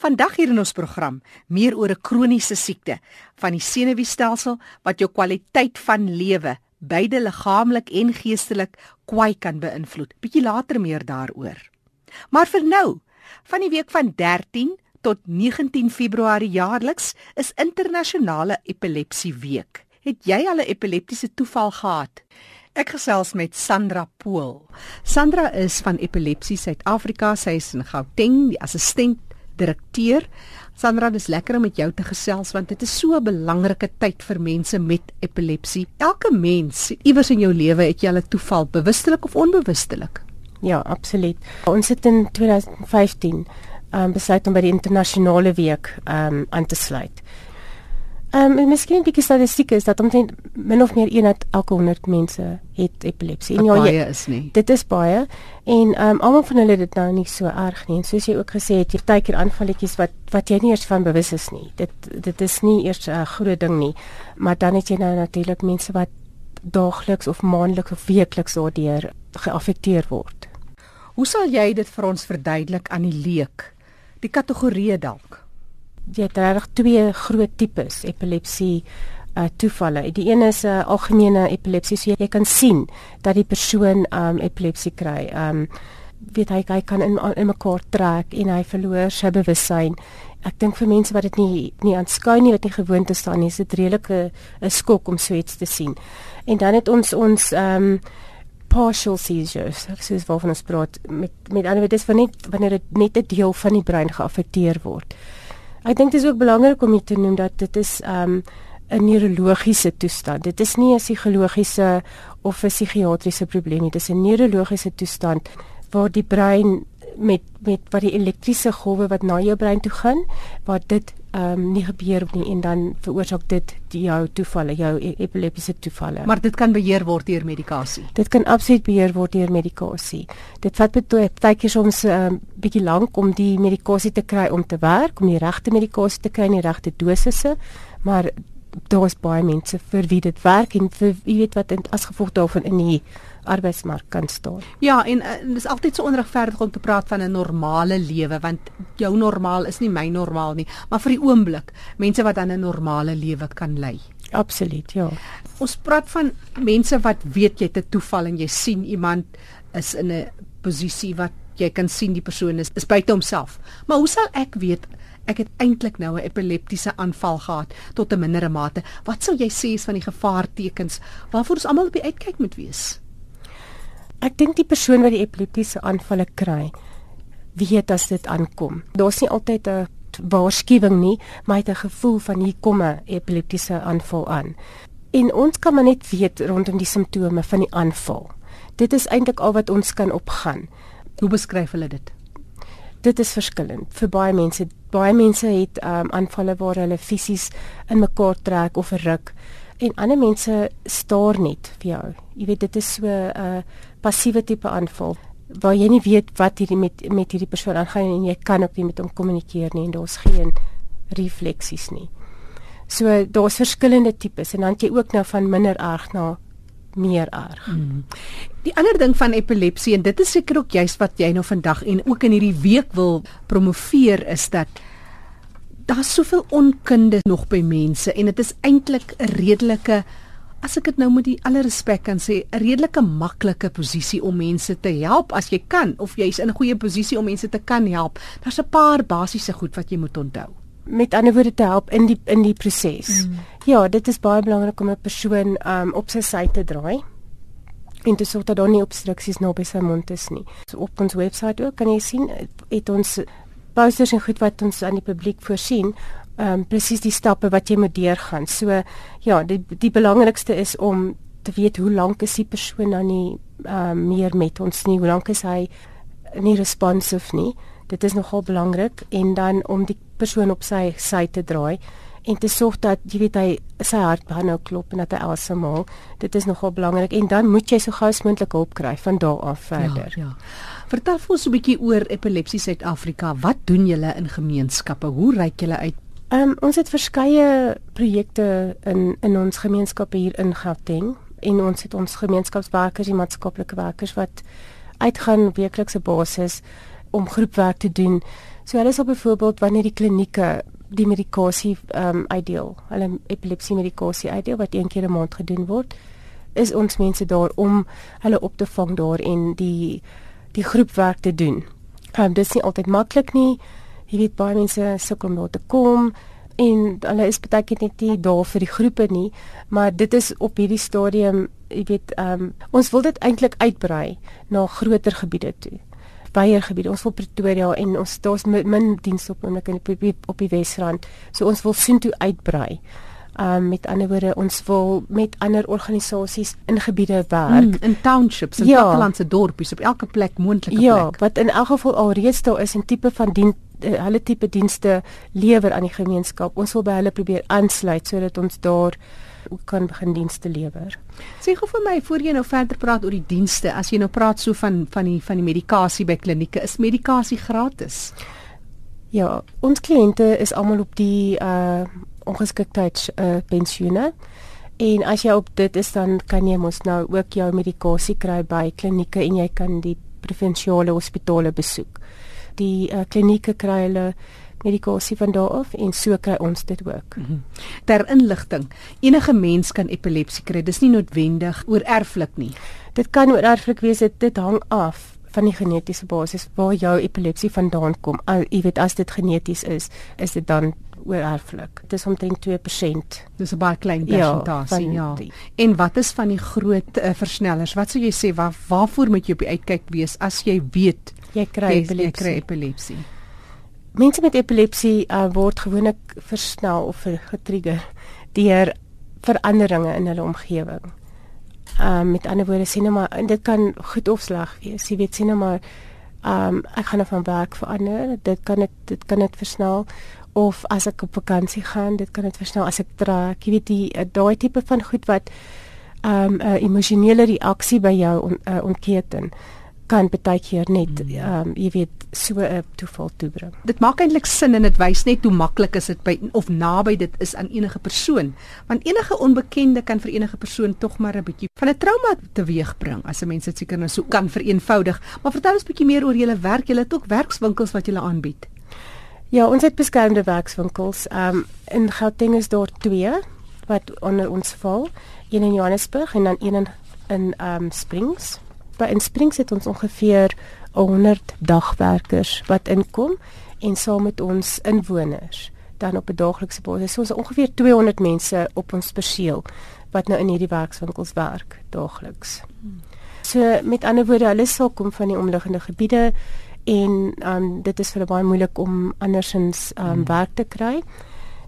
Vandag hier in ons program meer oor 'n kroniese siekte van die senuweestelsel wat jou kwaliteit van lewe, beide liggaamlik en geestelik, kwai kan beïnvloed. Bietjie later meer daaroor. Maar vir nou, van die week van 13 tot 19 Februarie jaarliks is internasionale epilepsie week. Het jy al 'n epileptiese toeval gehad? Ek gesels met Sandra Pool. Sandra is van Epilepsie Suid-Afrika. Sy is in Gauteng, die assistent direkteur. Sandra, dis lekker om met jou te gesels want dit is so 'n belangrike tyd vir mense met epilepsie. Elke mens iewers in jou lewe het jy al 'n toeval, bewustelik of onbewustelik. Ja, absoluut. Ons het in 2015 um, besluit om by die internasionale week um, aan te sluit. Ehm um, miskien 'n bietjie statistiek is dat omtrent min of meer 1 uit elke 100 mense het epilepsie. En ja, baie is nie. Dit is baie en ehm um, almal van hulle het dit nou nie so erg nie. En soos jy ook gesê het, jy partykeer aanvalletjies wat wat jy nie eers van bewus is nie. Dit dit is nie eers 'n uh, groot ding nie. Maar dan het jy nou natuurlik mense wat daagliks of maandeliks of weekliks daardeur geaffekteer word. Hoe sal jy dit vir ons verduidelik aan die leek? Die kategorieë dalk jy het reg twee groot tipes epilepsie uh toevalle. Die een is 'n uh, algemene epilepsie, so jy kan sien dat die persoon um epilepsie kry. Um weet hy hy kan in in mekaar trek en hy verloor sy bewussyn. Ek dink vir mense wat dit nie nie aanskou nie, wat nie gewoond is daaraan nie, is dit redelike 'n skok om so iets te sien. En dan het ons ons um partial seizures, soos waarvan ons praat met met ander woorde dis van net wanneer dit net 'n deel van die brein geaffekteer word. Ek dink dit is ook belangrik om te noem dat dit is um 'n neurologiese toestand. Dit is nie 'n psigologiese of 'n psigiatriese probleem nie. Dit is 'n neurologiese toestand waar die brein met met wat die elektriese golwe wat na jou brein toe gaan, waar dit ehm um, nie gebeur nie en dan veroorsaak dit die jou toevalle, jou e-, epileptiese toevalle. Maar dit kan beheer word deur medikasie. Dit kan absoluut beheer word deur medikasie. Dit vat baie keer soms 'n um, bietjie lank om die medikasie te kry om te werk, om die regte medikasie te kry in die regte dosisse, maar daar is baie mense vir wie dit werk en vir jy weet wat as gevolg daarvan in die arbeidsmark kan staan. Ja, en dit uh, is altyd so onregverdig om te praat van 'n normale lewe want jou normaal is nie my normaal nie, maar vir die oomblik mense wat dan 'n normale lewe kan lei. Absoluut, ja. Ons praat van mense wat weet jy te toeval en jy sien iemand is in 'n posisie wat jy kan sien die persoon is, is buite homself. Maar hoe sal ek weet ek het eintlik nou 'n epileptiese aanval gehad tot 'n mindere mate? Wat sou jy sê is van die gevaartekens waarvoor ons almal op die uitkyk moet wees? Ek dink die persoon wat die epileptiese aanvalle kry, weet as dit aankom. Daar's nie altyd 'n waarskuwing nie, maar hy het 'n gevoel van hier kom 'n epileptiese aanval aan. En ons kan maar net weet rondom die simptome van die aanval. Dit is eintlik al wat ons kan opgaan. Hoe beskryf hulle dit? Dit is verskillend vir baie mense. Baie mense het um, aanvalle waar hulle fisies in mekaar trek of ruk en ander mense staar net vir jou. Jy weet dit is so 'n uh, passiewe tipe aanval waar jy nie weet wat hierdie met met hierdie persoon aangaan en jy kan ook nie met hom kommunikeer nie en daar's geen refleksies nie. So daar's verskillende tipes en dan jy ook nou van minder erg na meer erg. Hmm. Die ander ding van epilepsie en dit is seker ook juist wat jy nou vandag en ook in hierdie week wil promoveer is dat daar's soveel onkunde nog by mense en dit is eintlik 'n redelike as ek dit nou met die alle respek kan sê, 'n redelike maklike posisie om mense te help as jy kan of jy's in 'n goeie posisie om mense te kan help. Daar's 'n paar basiese goed wat jy moet onthou. Met ander woorde te help in die in die proses. Mm. Ja, dit is baie belangrik om 'n persoon um op sy sy te draai. En dit sorg dat daar nie obstruksies nou by sy mond is nie. So op ons webwerf ook kan jy sien het ons posters en goed wat ons aan die publiek voorsien um, presies die stappe wat jy moet deurgaan. So ja, die die belangrikste is om te weet hoe lank is die persoon nou nie um, meer met ons nie. Hoe lank is hy nie responsive nie? Dit is nogal belangrik en dan om die persoon op sy sy te draai en te sorg dat jy weet hy sy hart nou klop en dat hy asemhaal. Dit is nogal belangrik en dan moet jy so gou as moontlik hulp kry van daar af verder. Ja, ja. Vertel vir ons 'n bietjie oor Epilepsie Suid-Afrika. Wat doen julle in gemeenskappe? Hoe reik julle uit Ehm um, ons het verskeie projekte in in ons gemeenskappe hier in Gauteng en ons het ons gemeenskapswerkers en maatskaplike werkers wat uitgaan op weeklikse basis om groepwerk te doen. So hulle sal byvoorbeeld wanneer die klinieke die medikasie ehm um, uitdeel, hulle epilepsie medikasie uitdeel wat een keer 'n maand gedoen word, is ons mense daar om hulle op te vang daar en die die groepwerk te doen. Ehm um, dit is nie altyd maklik nie. Jy weet baie mense sukkel om daar te kom en hulle is baie keer net nie daar vir die groepe nie, maar dit is op hierdie stadium, jy weet, ehm um, ons wil dit eintlik uitbrei na groter gebiede toe baie gebiede. Ons wil Pretoria en ons daar's min, min dienste op oomblik in die, op die Wesrand. So ons wil sien toe uitbrei. Um met ander woorde, ons wil met ander organisasies in gebiede werk, mm, in townships, in ja. plattelandse dorpies op elke plek moontlike ja, plek. Ja, wat in elk geval alreeds daar is 'n tipe van dien uh, hulle tipe dienste lewer aan die gemeenskap. Ons wil by hulle probeer aansluit sodat ons daar kan begin dienste lewer. Sê gou vir my voor jy nou verder praat oor die dienste, as jy nou praat so van van die van die medikasie by klinieke, is medikasie gratis? Ja, ons kliënte is almal op die uh ongeskiktheids uh pensioene. En as jy op dit is dan kan jy mos nou ook jou medikasie kry by klinieke en jy kan die provinsiale hospitale besoek. Die uh, klinieke kry hulle medikasie van daar af en so kry ons dit ook. Mm -hmm. Ter inligting, enige mens kan epilepsie kry. Dis nie noodwendig oor erflik nie. Dit kan oor erflik wees. Dit, dit hang af van die genetiese basis waar jou epilepsie vandaan kom. Al jy weet as dit geneties is, is dit dan oor erflik. Dit is omtrent 2%. Dis 'n baie klein persentasie, ja. ja. En wat is van die groot uh, versnellers? Wat sou jy sê waar waarvoor moet jy op die uitkyk wees as jy weet jy kry epilepsie? Jy kry epilepsie mense met epilepsie uh, word gewoonlik versnel of getrigger deur veranderinge in hulle omgewing. Ehm um, met ander woorde sien nou maar en dit kan goed of sleg wees. Jy weet sien nou maar ehm um, ek gaan nou van werk verander. Dit kan dit dit kan dit versnel of as ek op vakansie gaan, dit kan dit versnel as ek trek. Jy weet die uh, daai tipe van goed wat ehm um, 'n emosionele reaksie by jou on, uh, ontketen kan baie keer net hmm. ehm um, jy weet so 'n toeval toebring. Dit maak eintlik sin en dit wys net hoe maklik is dit by of naby dit is aan enige persoon. Want enige onbekende kan vir enige persoon tog maar 'n bietjie van 'n trauma teweegbring as 'n mens dit seker nou so kan vereenvoudig. Maar vertel ons bietjie meer oor julle werk. Julle het ook werkswinkels wat julle aanbied. Ja, ons het beskermde werkswinkels. Ehm um, in Gauteng is daar twee wat onder ons val. Een in Johannesburg en dan een in in ehm um, Springs by in Springs het ons ongeveer 100 dagwerkers wat inkom en saam met ons inwoners dan op 'n daaglikse basis. So ons ongeveer 200 mense op ons perseel wat nou in hierdie werkswinkels werk daagliks. So met ander woorde, hulle sal kom van die omliggende gebiede en um, dit is vir hulle baie moeilik om andersins um, hmm. werk te kry.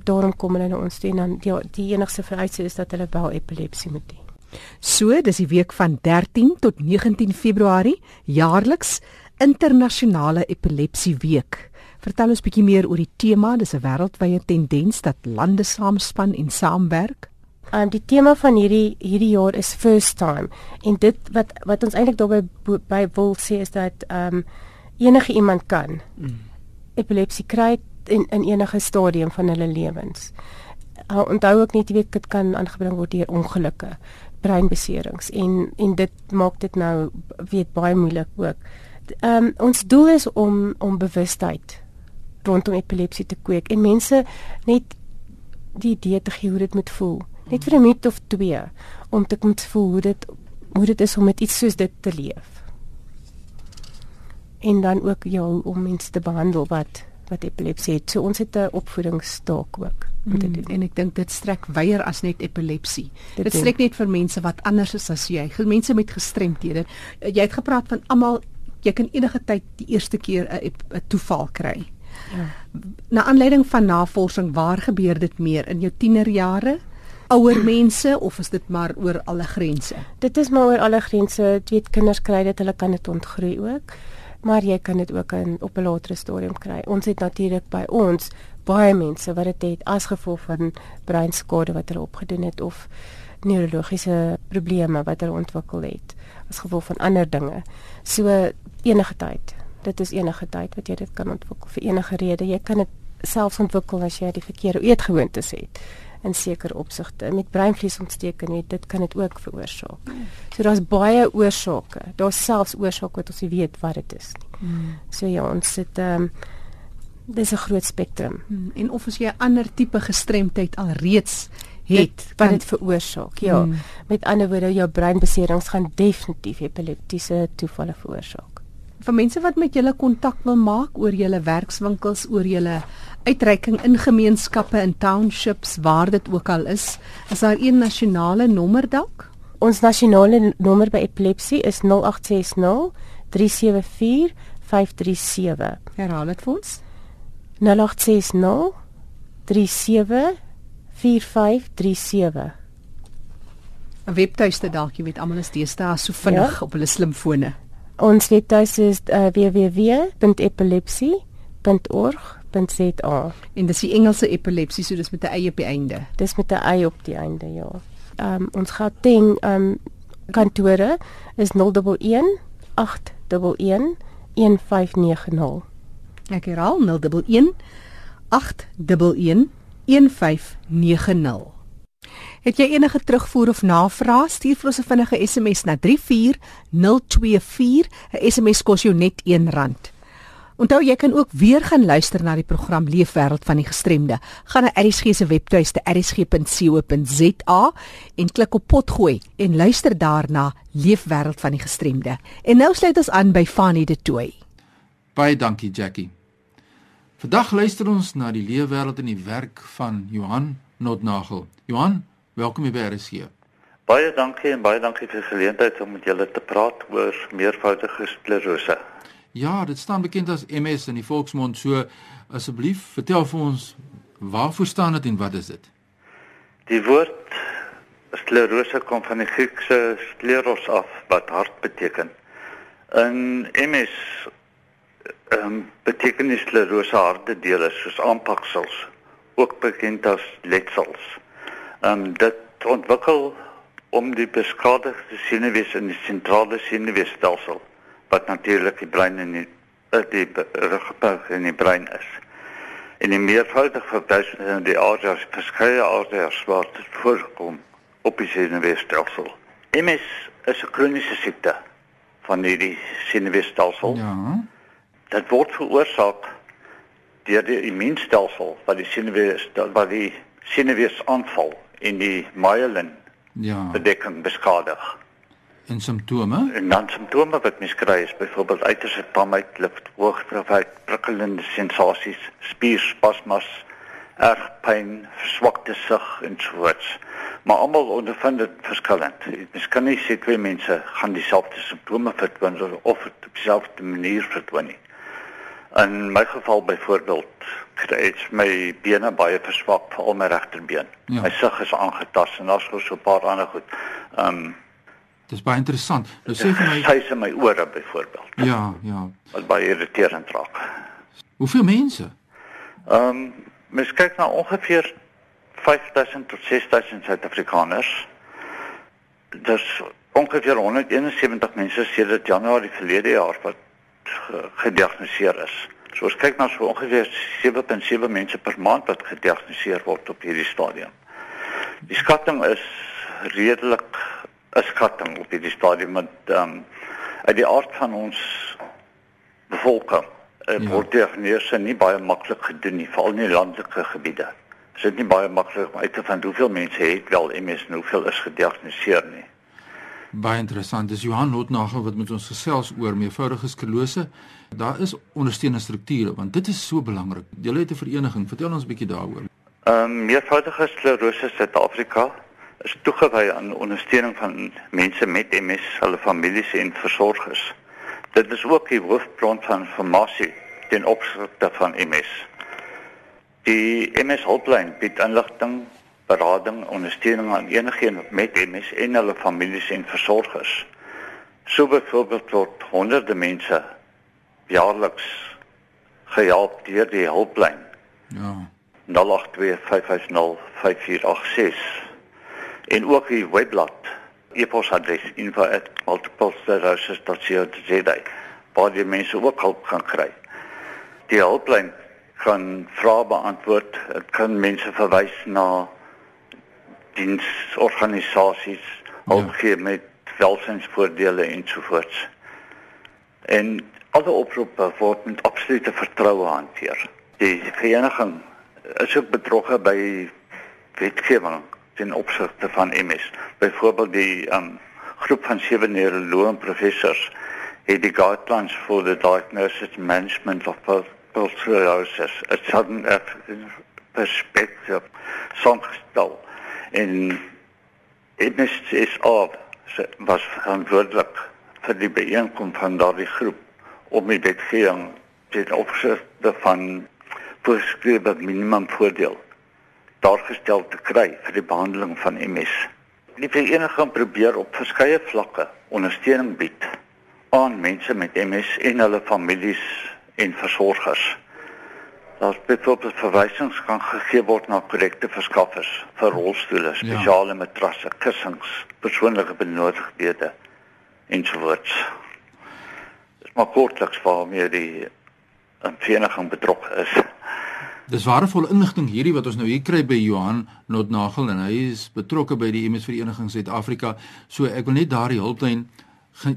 Daarom kom hulle na ons toe en dan die, die enigste vereiste is dat hulle wel epilepsie moet hê. So, dis die week van 13 tot 19 Februarie, jaarliks internasionale epilepsie week. Vertel ons bietjie meer oor die tema. Dis 'n wêreldwye tendens dat lande saamspan en saamwerk. Um die tema van hierdie hierdie jaar is first time. En dit wat wat ons eintlik daarby by wil sê is dat um enige iemand kan mm. epilepsie kry in in enige stadium van hulle lewens. Uh, onthou ook net jy weet dit kan aangebring word deur ongelukke breinbeserings en en dit maak dit nou weet baie moeilik ook. Ehm um, ons doel is om om bewustheid rondom epilepsie te kweek en mense net die idee te gee hoe dit moet voel. Net vir 'n minuut of twee om te kom voel hoe dit hoe dit is om met iets soos dit te leef. En dan ook jou om mense te behandel wat wat epilepsie het. So ons het 'n opvoedingsstaak ook. Mm, en ek dink dit strek wyer as net epilepsie. Dit, dit strek net vir mense wat anders is as jy, mense met gestremthede. Jy het gepraat van almal jy kan enige tyd die eerste keer 'n toeval kry. Ja. Na aanleiding van navorsing, waar gebeur dit meer in jou tienerjare? ouer mense of is dit maar oor alle grense? Dit is maar oor alle grense. Jy weet kinders kry dit, hulle kan dit ontgroei ook maar jy kan dit ook in op 'n latere stadium kry. Ons het natuurlik by ons baie mense wat dit het, het as gevolg van breinskade wat hulle opgedoen het of neurologiese probleme wat hulle ontwikkel het as gevolg van ander dinge. So enige tyd. Dit is enige tyd wat jy dit kan ontwikkel vir enige rede. Jy kan dit selfs ontwikkel as jy die verkeerde eetgewoontes het in sekere opsigte. Met breinvliesontsteking het dit kan dit ook veroorsaak. So daar's baie oorsake. Daar's selfs oorsake wat ons nie weet wat dit is nie. Hmm. So ja, ons sit ehm um, dis 'n groot spektrum. Hmm. En of as jy 'n ander tipe gestremdheid alreeds het wat dit veroorsaak. Ja. Hmm. Met ander woorde, jou breinbeserings gaan definitief epileptiese toevalle veroorsaak. Vir mense wat met julle kontak wil maak oor julle werkswinkels, oor julle uitreiking in gemeenskappe en townships waar dit ook al is, is daar 'n nasionale nommer dalk? Ons nasionale nommer by epilepsie is 0860 374 537. Herhaal dit vir ons. 0860 37 4537. 'n Webtuiste dalk, jy weet almal is deesdae so vinnig ja. op hulle slimfone. Ons webtuiste is uh, www.epilepsie.org.za. En dis die Engelse epilepsie, so dis met 'n eie op die einde. Dis met 'n eie op die einde, ja. Ehm um, ons Gauteng ehm um, kantore is 011 811 1590. Ek herhaal 011 811 1590. Het jy enige terugvoer of navraag? Stuur vir ons 'n vinnige SMS na 34024. 'n SMS kos jou net R1. Onthou jy kan ook weer gaan luister na die program Leefwêreld van die Gestremde. Gaan na ERSG se webtuiste ersg.co.za en klik op potgooi en luister daarna Leefwêreld van die Gestremde. En nou sluit ons aan by Fanny de Tooi. Baie dankie Jackie. Vandag luister ons na die leefwêreld en die werk van Johan Notnagel. Johan, welkom by RSG. Baie dankie en baie dankie vir die geleentheid om met julle te praat oor meervoudige sklerose. Ja, dit staan bekend as MS in die volksmond. So asseblief, vertel vir ons waarvoor staan dit en wat is dit? Die woord sklerose kom van die Griekse skleros af wat hart beteken. In MS ehm um, beteken die sklerose harde dele soos aanpaksels ook bekend as letsels. Ehm um, dit ontwikkel om die beskadigde senuwees in die sentrale senuweestelsel wat natuurlik die brein en die eh, die ruggenmerg in die brein is. In die meervoudige verduising in die areas verskeie areas waar dit voorkom op die senuweestelsel. MS is 'n kroniese siekte van die senuweestelsel. Ja dit word veroorsaak deur die immuunstelsel wat die senuwees wat die senuwees aanval en die myelin ja bedekking beskadig. En simptome? En dan simptome wat mens kry is byvoorbeeld uiterste pamheid, hoogtevheid, prikkelende sensasies, spierspasmas, erg pyn, swakte sig en so voort. Maar almal ondervind dit verskillend. Mens kan nie sê twee mense gaan dieselfde simptome vertoon of op dieselfde manier vertoon nie. In my geval byvoorbeeld ek my bene baie verswak, veral my regterbeen. Ja. My sig is aangetast en daar's nog so 'n paar ander goed. Ehm um, Dis baie interessant. Nou sê vir my hy's in my ore byvoorbeeld. Ja, ja. Wat baie irriterend raak. Hoeveel mense? Ehm um, mens kyk na ongeveer 5000 tot 6000 Suid-Afrikaners. Dis ongeveer 171 mense sedert Januarie verlede jaar wat gediagnoseer is. So ons kyk na so ongeveer 7.7 mense per maand wat gediagnoseer word op hierdie stadium. Die skatting is redelik 'n skatting op hierdie stadium met ehm um, uit die aard van ons bevolking uh, ja. word diagnose nie baie maklik gedoen nie, veral in landelike gebiede. Dit is nie baie maklik om uit te vind hoeveel mense het wel MS en hoeveel is gediagnoseer nie. Baie interessant. Dis Johan Notnagel wat met ons gesels oor meevoudige sklerose. Daar is ondersteunende strukture want dit is so belangrik. Julle het 'n vereniging. Vertel ons 'n bietjie daaroor. Ehm um, meevoudige sklerose Suid-Afrika is toegewy aan ondersteuning van mense met MS, hulle families en versorgers. Dit is ook die hoofbron van informasie ten opsigte van MS. Die MS hulplyn bied inligting berading ondersteuning aan enigiemand met MS en hulle families en versorgers. So byvoorbeeld word honderde mense jaarliks gehelp deur die hulplyn. Ja. 0825505486. En ook die webblad e-posadres info@multiplesclerosis.co.za waar die mense ook hulp kan kry. Die hulplyn kan vrae beantwoord, dit kan mense verwys na diensorganisasies hulp ja. gee met welsynsvoordele ensovoorts. En alle oproepe word met absolute vertroue hanteer. Die vereniging is ook betrokke by wetgewing ten opsigte van MS. Byvoorbeeld die um, groep van sewe neuroloë professors het die guidelines for the diagnosis and management of multiple sclerosis a sudden perspective saamgestel en MS is op was verantwoordelik vir die byeenkom van daardie groep om die wetgewing ten opsigte van voorskrewe minimum voordeel daargestel te kry vir die behandeling van MS. Die vereniging probeer op verskeie vlakke ondersteuning bied aan mense met MS en hulle families en versorgers. Daar's byvoorbeeld verwysings kan gegee word na korrekte verskaffers vir rolstoele, ja. spesiale ja. matrasse, kussings, persoonlike benodigdhede ensovoorts. Dis maar kortliks waarmee die vereniging betrokke is. Dis waardevolle inligting hierdie wat ons nou hier kry by Johan Notnagel en hy is betrokke by die MS Vereniging Suid-Afrika. So ek wil net daardie hulplyn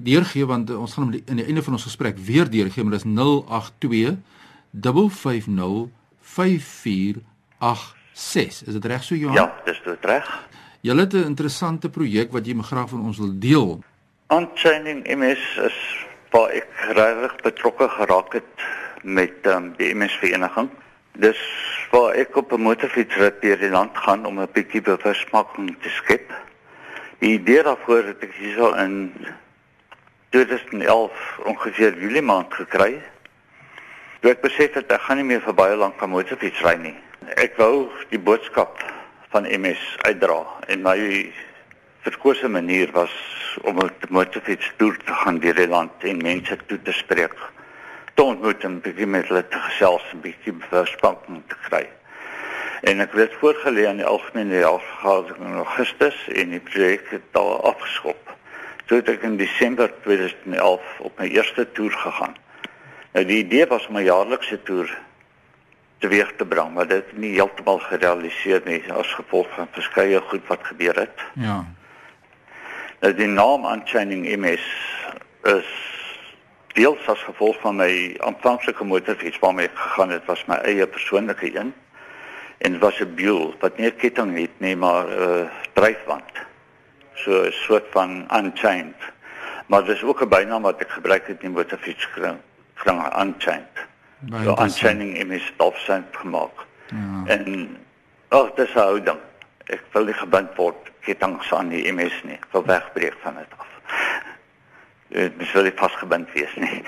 deurgee want ons gaan hom in die einde van ons gesprek weer deurgee, maar dis 082 550 5486. Is dit reg so Johan? Ja, dis dit reg. Jy het 'n interessante projek wat jy me graag van ons wil deel. Unchaining MS is waar ek regtig betrokke geraak het met um, die MS Vereniging. Dis waar ek op 'n motorfiets ry deur die land gaan om 'n bietjie bewusmaking te skep. Die idee daarvoor het ek hierso in 2011 ongeveer Julie maand gekry. Toe ek besef het ek gaan nie meer vir baie lank aan motorfiets ry nie. Ek wou die boodskap van MS uitdra en my verkose manier was om die motorfiets toer te gaan deur die land en mense toe te spreek te ontmoet en begin met hulle te gesels en bietjie verspanning te kry. En ek het voorgelê aan die algemene vergadering in Augustus en die projek het daar afgeskop. Toe het ek in Desember 2011 op my eerste toer gegaan. Nou die idee was om 'n jaarlikse toer teweeg te bring, maar dit het nie heeltemal gerealiseer nie as gevolg van verskeie goed wat gebeur het. Ja. Nou die naam Unchaining MS is deels as gevolg van my aanvanklike motorfiets waarmee ek gegaan het was my eie persoonlike een en dit was 'n Buell wat nie 'n ketting het nie maar 'n uh, dryfwand so 'n soort van unchained maar dis ook 'n bynaam wat ek gebruik het in motorfiets kring kring unchained so unchaining in my stofsand gemaak. Ja. en ag dis hou dan ek wil nie gebind word kettings aan die MS nie. Ek wil wegbreek van dit af. Dit uh, sou pas gebind wees nie.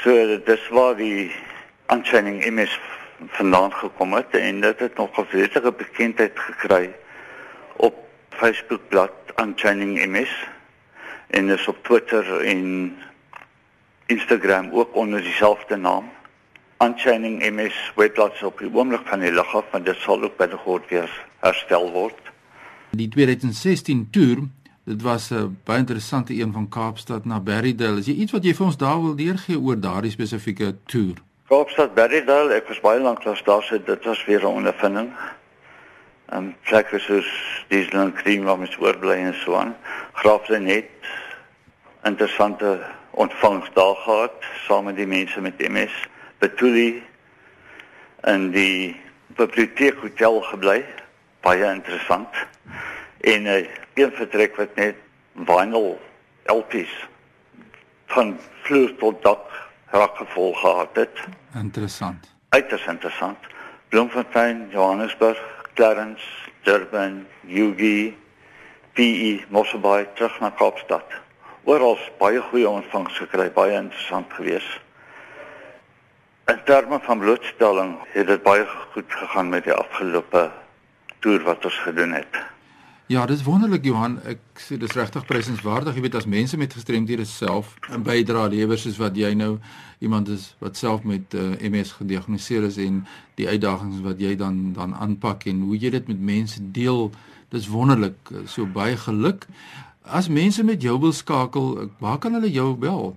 So dis waar die aansynning MS vandaan gekom het en dit het nog geweldige bekendheid gekry op Facebook bladsy aansynning MS en is op Twitter en Instagram ook onder dieselfde naam. Aansynning MS webbladsy op die oomblik van die lig af want dit sal ook binnekort weer herstel word. Die 2016 toer Dit was 'n baie interessante een van Kaapstad na Berrydale. Is jy iets wat jy vir ons daar wil deurgee oor daardie spesifieke toer? Kaapstad Berrydale, ek was baie lank lank daar, so dit was weer 'n ondervinding. Ehm um, plekke soos Disneyland Cream waar mens oorbly en so aan. Graaflyn het interessante ontvangs daar gehad saam met die mense met MS. Betuli en die biblioteek hotel gebly. Baie interessant. En uh, een vertrek wat net vinyl LP's van vloer tot dak raak gevol gehad het. Interessant. Uiters interessant. Bloemfontein, Johannesburg, Clarence, Durban, Ugie, PE, Mosselbaai terug na Kaapstad. Oral baie goeie ontvangs gekry, baie interessant geweest. In terme van blootstelling het dit baie goed gegaan met die afgelope toer wat ons gedoen het. Ja, dis wonderlik Johan. Ek sê dis regtig prysenswaardig. Jy weet as mense met gestremdhede self 'n bydrae lewer soos wat jy nou iemand is wat self met uh, eh, MS gediagnoseer is en die uitdagings wat jy dan dan aanpak en hoe jy dit met mense deel, dis wonderlik. So baie geluk. As mense met jou wil skakel, waar kan hulle jou bel?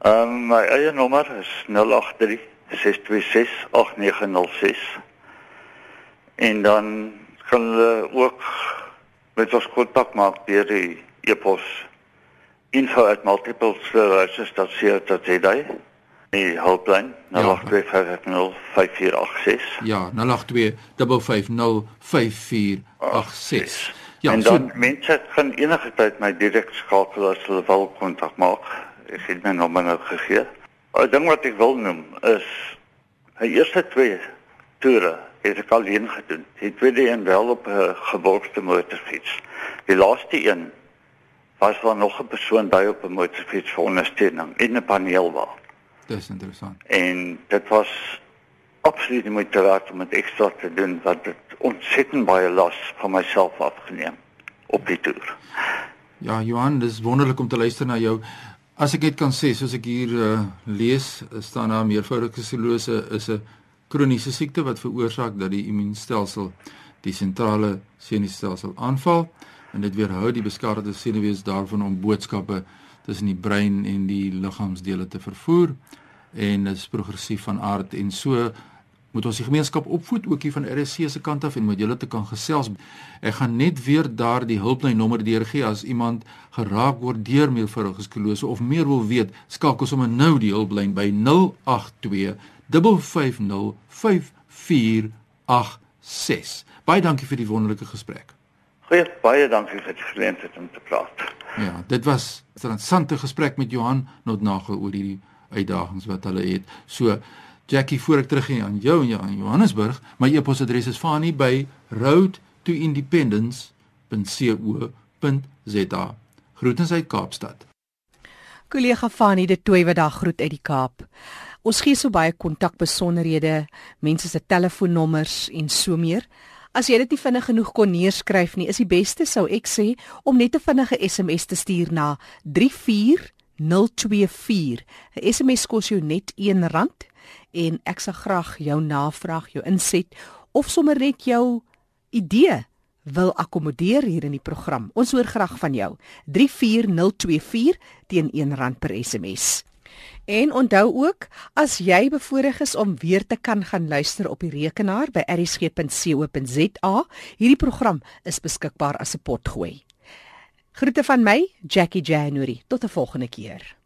Ehm um, my eie nommer is 083 626 8906. En dan kan hulle ook met ons kontak maak deur die e-pos info at multiple sclerosis sê dat jy daai die hulplyn na Ja. 0825055486. Ja, 082 5505486. Ja, en so dan mense kan enige tyd my direk skakel as hulle wil kontak maak. Ek het my nommer nou gegee. 'n Ding wat ek wil noem is die eerste twee toere het ek alleen gedoen. Die tweede een wel op 'n geborgde motorfiets. Die laaste een was daar nog 'n persoon by op 'n motorfiets vir ondersteuning en 'n paneel was. dis interessant. En dit was absoluut nie moeite werd om dit ekstra te doen want dit ontsettend baie las van myself afgeneem op die toer. Ja, Johan, dis wonderlik om te luister na jou. As ek net kan sê, soos ek hier uh, lees, staan daar meervoudige sklerose is 'n kroniese siekte wat veroorsaak dat die immuunstelsel die sentrale senuistelsel aanval en dit weerhou die beskadigde senuwees daarvan om boodskappe tussen die brein en die liggaamsdele te vervoer en dit is progressief van aard en so moet ons die gemeenskap opvoed ook hier van RSC se kant af en met julle te kan gesels. Ek gaan net weer daar die hulplynnommer deurgee as iemand geraak word deur meervoudige sklerose of meer wil weet, skakel sommer nou die hulplyn by 082 550 5486. Baie dankie vir die wonderlike gesprek. Goeie, baie dankie vir die geleentheid om te praat. Ja, dit was 'n interessante gesprek met Johan Notnagel oor hierdie uitdagings wat hulle het. So Jackie, voor ek teruggaan aan jou en jou aan Johannesburg, my e-posadres is fani by roadtoindependence.co.za. Groetens uit Kaapstad. Kollega Fanie de Tooi wat daar groet uit die Kaap. Ons gee so baie kontakbesonderhede, mense se telefoonnommers en so meer. As jy dit nie vinnig genoeg kon neerskryf nie, is die beste sou ek sê om net 'n vinnige SMS te stuur na 34024. 'n SMS kos jou net R1 en ek sal graag jou navraag, jou inset of sommer net jou idee wil akkommodeer hier in die program. Ons hoor graag van jou. 34024 teen R1 per SMS. En onthou ook, as jy bevoorreg is om weer te kan gaan luister op die rekenaar by rsg.co.za, hierdie program is beskikbaar as 'n potgooi. Groete van my, Jackie January. Tot 'n volgende keer.